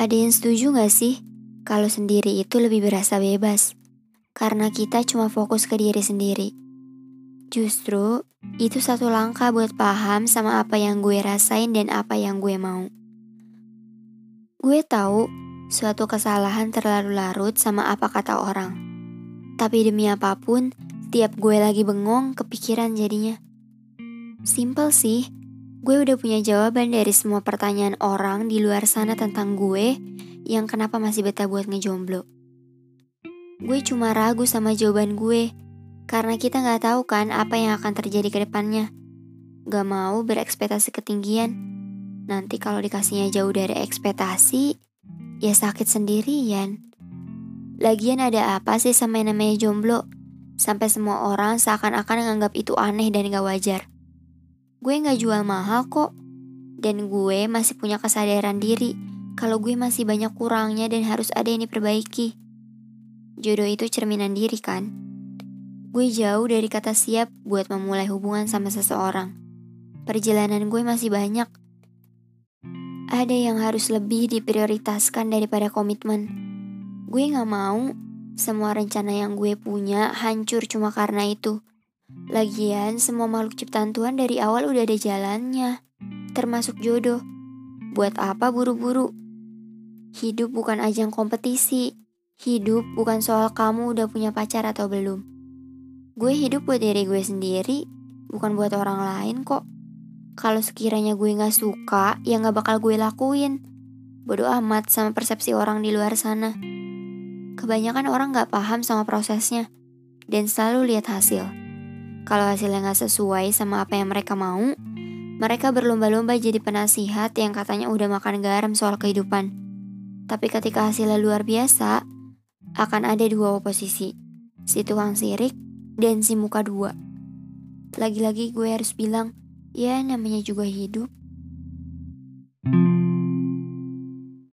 Ada yang setuju gak sih kalau sendiri itu lebih berasa bebas? Karena kita cuma fokus ke diri sendiri. Justru itu satu langkah buat paham sama apa yang gue rasain dan apa yang gue mau. Gue tahu suatu kesalahan terlalu larut sama apa kata orang. Tapi demi apa pun, setiap gue lagi bengong, kepikiran jadinya. Simple sih, Gue udah punya jawaban dari semua pertanyaan orang di luar sana tentang gue yang kenapa masih betah buat ngejomblo. Gue cuma ragu sama jawaban gue, karena kita gak tahu kan apa yang akan terjadi ke depannya. Gak mau berekspektasi ketinggian. Nanti kalau dikasihnya jauh dari ekspektasi, ya sakit sendirian. Lagian ada apa sih sama yang namanya jomblo? Sampai semua orang seakan-akan nganggap itu aneh dan gak wajar. Gue gak jual mahal kok. Dan gue masih punya kesadaran diri kalau gue masih banyak kurangnya dan harus ada yang diperbaiki. Jodoh itu cerminan diri kan? Gue jauh dari kata siap buat memulai hubungan sama seseorang. Perjalanan gue masih banyak. Ada yang harus lebih diprioritaskan daripada komitmen. Gue gak mau semua rencana yang gue punya hancur cuma karena itu. Lagian semua makhluk ciptaan Tuhan dari awal udah ada jalannya, termasuk jodoh. Buat apa buru-buru? Hidup bukan ajang kompetisi. Hidup bukan soal kamu udah punya pacar atau belum. Gue hidup buat diri gue sendiri, bukan buat orang lain kok. Kalau sekiranya gue gak suka, ya gak bakal gue lakuin. Bodoh amat sama persepsi orang di luar sana. Kebanyakan orang gak paham sama prosesnya, dan selalu lihat hasil. Kalau hasilnya nggak sesuai sama apa yang mereka mau, mereka berlomba-lomba jadi penasihat yang katanya udah makan garam soal kehidupan. Tapi ketika hasilnya luar biasa, akan ada dua oposisi, si tukang sirik dan si muka dua. Lagi-lagi gue harus bilang, ya namanya juga hidup.